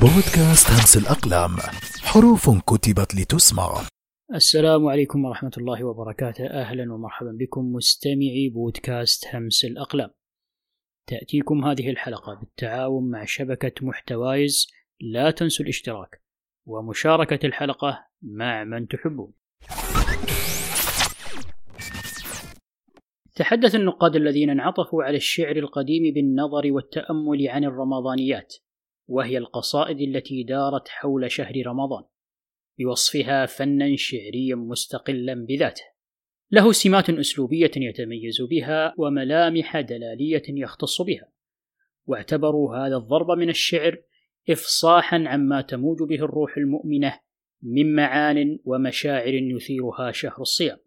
بودكاست همس الأقلام. حروف كتبت لتسمع. السلام عليكم ورحمة الله وبركاته. أهلا ومرحبا بكم مستمعي بودكاست همس الأقلام. تأتيكم هذه الحلقة بالتعاون مع شبكة محتوايز. لا تنسوا الاشتراك ومشاركة الحلقة مع من تحبون. تحدث النقاد الذين انعطفوا على الشعر القديم بالنظر والتأمل عن الرمضانيات. وهي القصائد التي دارت حول شهر رمضان بوصفها فنا شعريا مستقلا بذاته. له سمات أسلوبية يتميز بها وملامح دلالية يختص بها. واعتبروا هذا الضرب من الشعر افصاحا عما تموج به الروح المؤمنة من معان ومشاعر يثيرها شهر الصيام.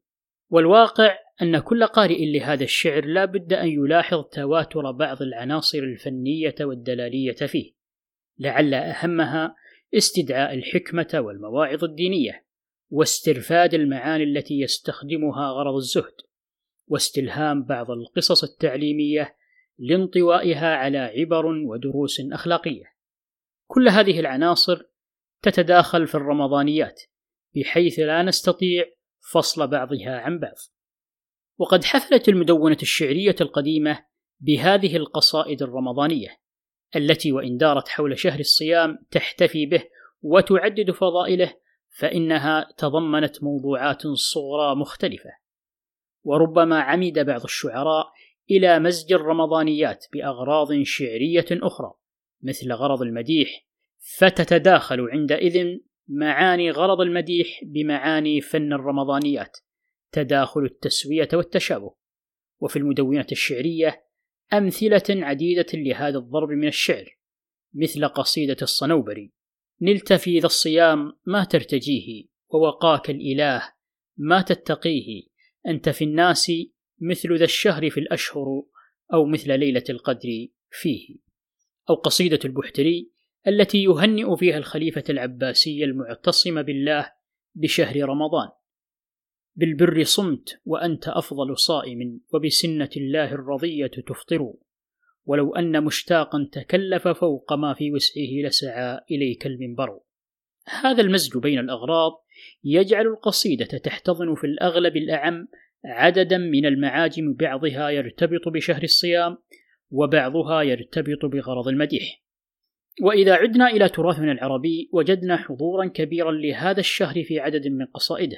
والواقع أن كل قارئ لهذا الشعر لا بد أن يلاحظ تواتر بعض العناصر الفنية والدلالية فيه. لعل أهمها استدعاء الحكمة والمواعظ الدينية واسترفاد المعاني التي يستخدمها غرض الزهد واستلهام بعض القصص التعليمية لانطوائها على عبر ودروس أخلاقية. كل هذه العناصر تتداخل في الرمضانيات بحيث لا نستطيع فصل بعضها عن بعض. وقد حفلت المدونة الشعرية القديمة بهذه القصائد الرمضانية التي وإن دارت حول شهر الصيام تحتفي به وتعدد فضائله فإنها تضمنت موضوعات صغرى مختلفة. وربما عمد بعض الشعراء إلى مزج الرمضانيات بأغراض شعرية أخرى مثل غرض المديح فتتداخل عندئذ معاني غرض المديح بمعاني فن الرمضانيات تداخل التسوية والتشابه. وفي المدونة الشعرية أمثلة عديدة لهذا الضرب من الشعر مثل قصيدة الصنوبري نلت في ذا الصيام ما ترتجيه ووقاك الإله ما تتقيه أنت في الناس مثل ذا الشهر في الأشهر أو مثل ليلة القدر فيه. أو قصيدة البحتري التي يهنئ فيها الخليفة العباسي المعتصم بالله بشهر رمضان. بالبر صمت وأنت أفضل صائم وبسنة الله الرضية تفطر. ولو أن مشتاقا تكلف فوق ما في وسعه لسعى إليك المنبر. هذا المزج بين الأغراض يجعل القصيدة تحتضن في الأغلب الأعم عددا من المعاجم بعضها يرتبط بشهر الصيام وبعضها يرتبط بغرض المديح وإذا عدنا إلى تراثنا العربي وجدنا حضورا كبيرا لهذا الشهر في عدد من قصائده.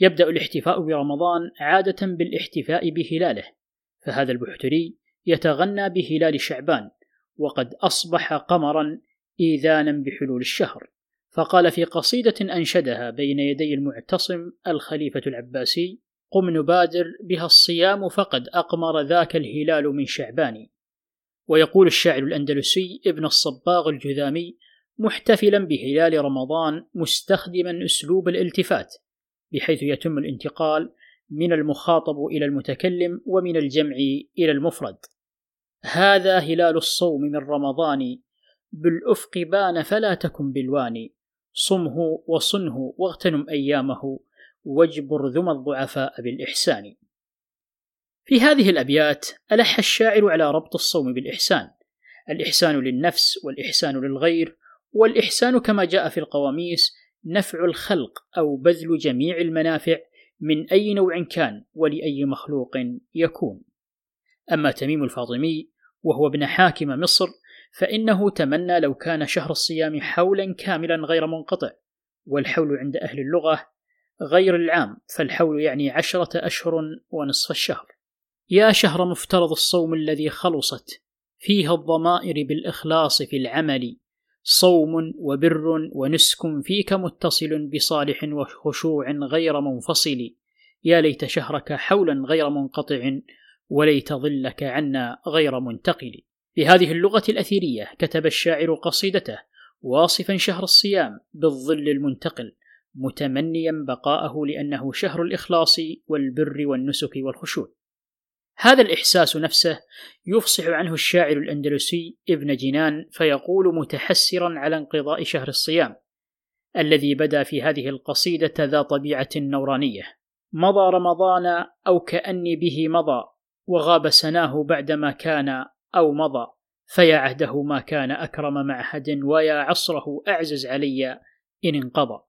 يبدأ الاحتفاء برمضان عادة بالاحتفاء بهلاله فهذا البحتري يتغنى بهلال شعبان وقد أصبح قمرا إيذانا بحلول الشهر. فقال في قصيدة أنشدها بين يدي المعتصم الخليفة العباسي قم نبادر بها الصيام فقد أقمر ذاك الهلال من شعبان ويقول الشاعر الأندلسي ابن الصباغ الجذامي محتفلا بهلال رمضان مستخدما أسلوب الالتفات بحيث يتم الانتقال من المخاطب إلى المتكلم ومن الجمع إلى المفرد. هذا هلال الصوم من رمضان. بالأفق بان فلا تكن بالوان. صمه وصنه واغتنم أيامه واجبر ذم الضعفاء بالإحسان. في هذه الأبيات ألح الشاعر على ربط الصوم بالإحسان. الإحسان للنفس والإحسان للغير والإحسان كما جاء في القواميس نفع الخلق أو بذل جميع المنافع من أي نوع كان ولأي مخلوق يكون. أما تميم الفاطمي وهو ابن حاكم مصر فإنه تمنى لو كان شهر الصيام حولا كاملا غير منقطع، والحول عند أهل اللغة غير العام، فالحول يعني عشرة أشهر ونصف الشهر. يا شهر مفترض الصوم الذي خلصت فيها الضمائر بالإخلاص في العمل صوم وبر ونسك فيك متصل بصالح وخشوع غير منفصل. يا ليت شهرك حولا غير منقطع وليت ظلك عنا غير منتقل. بهذه اللغة الأثيرية كتب الشاعر قصيدته واصفا شهر الصيام بالظل المنتقل متمنيا بقاءه لأنه شهر الإخلاص والبر والنسك والخشوع. هذا الإحساس نفسه يفصح عنه الشاعر الأندلسي ابن جنان فيقول متحسرا على انقضاء شهر الصيام الذي بدا في هذه القصيدة ذا طبيعة نورانية. مضى رمضان أو كأني به مضى وغاب سناه بعدما كان أو مضى فيا عهده ما كان أكرم معهد ويا عصره أعزز علي إن انقضى.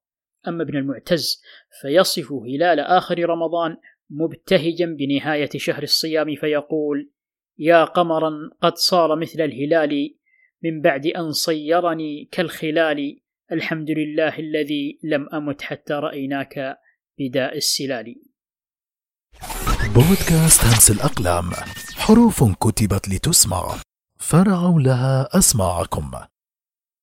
أما ابن المعتز فيصف هلال آخر رمضان مبتهجا بنهاية شهر الصيام فيقول يا قمرا قد صار مثل الهلال من بعد أن صيرني كالخلال الحمد لله الذي لم أمت حتى رأيناك بداء السلال. بودكاست همس الأقلام حروف كتبت لتسمع فرعوا لها أسماعكم.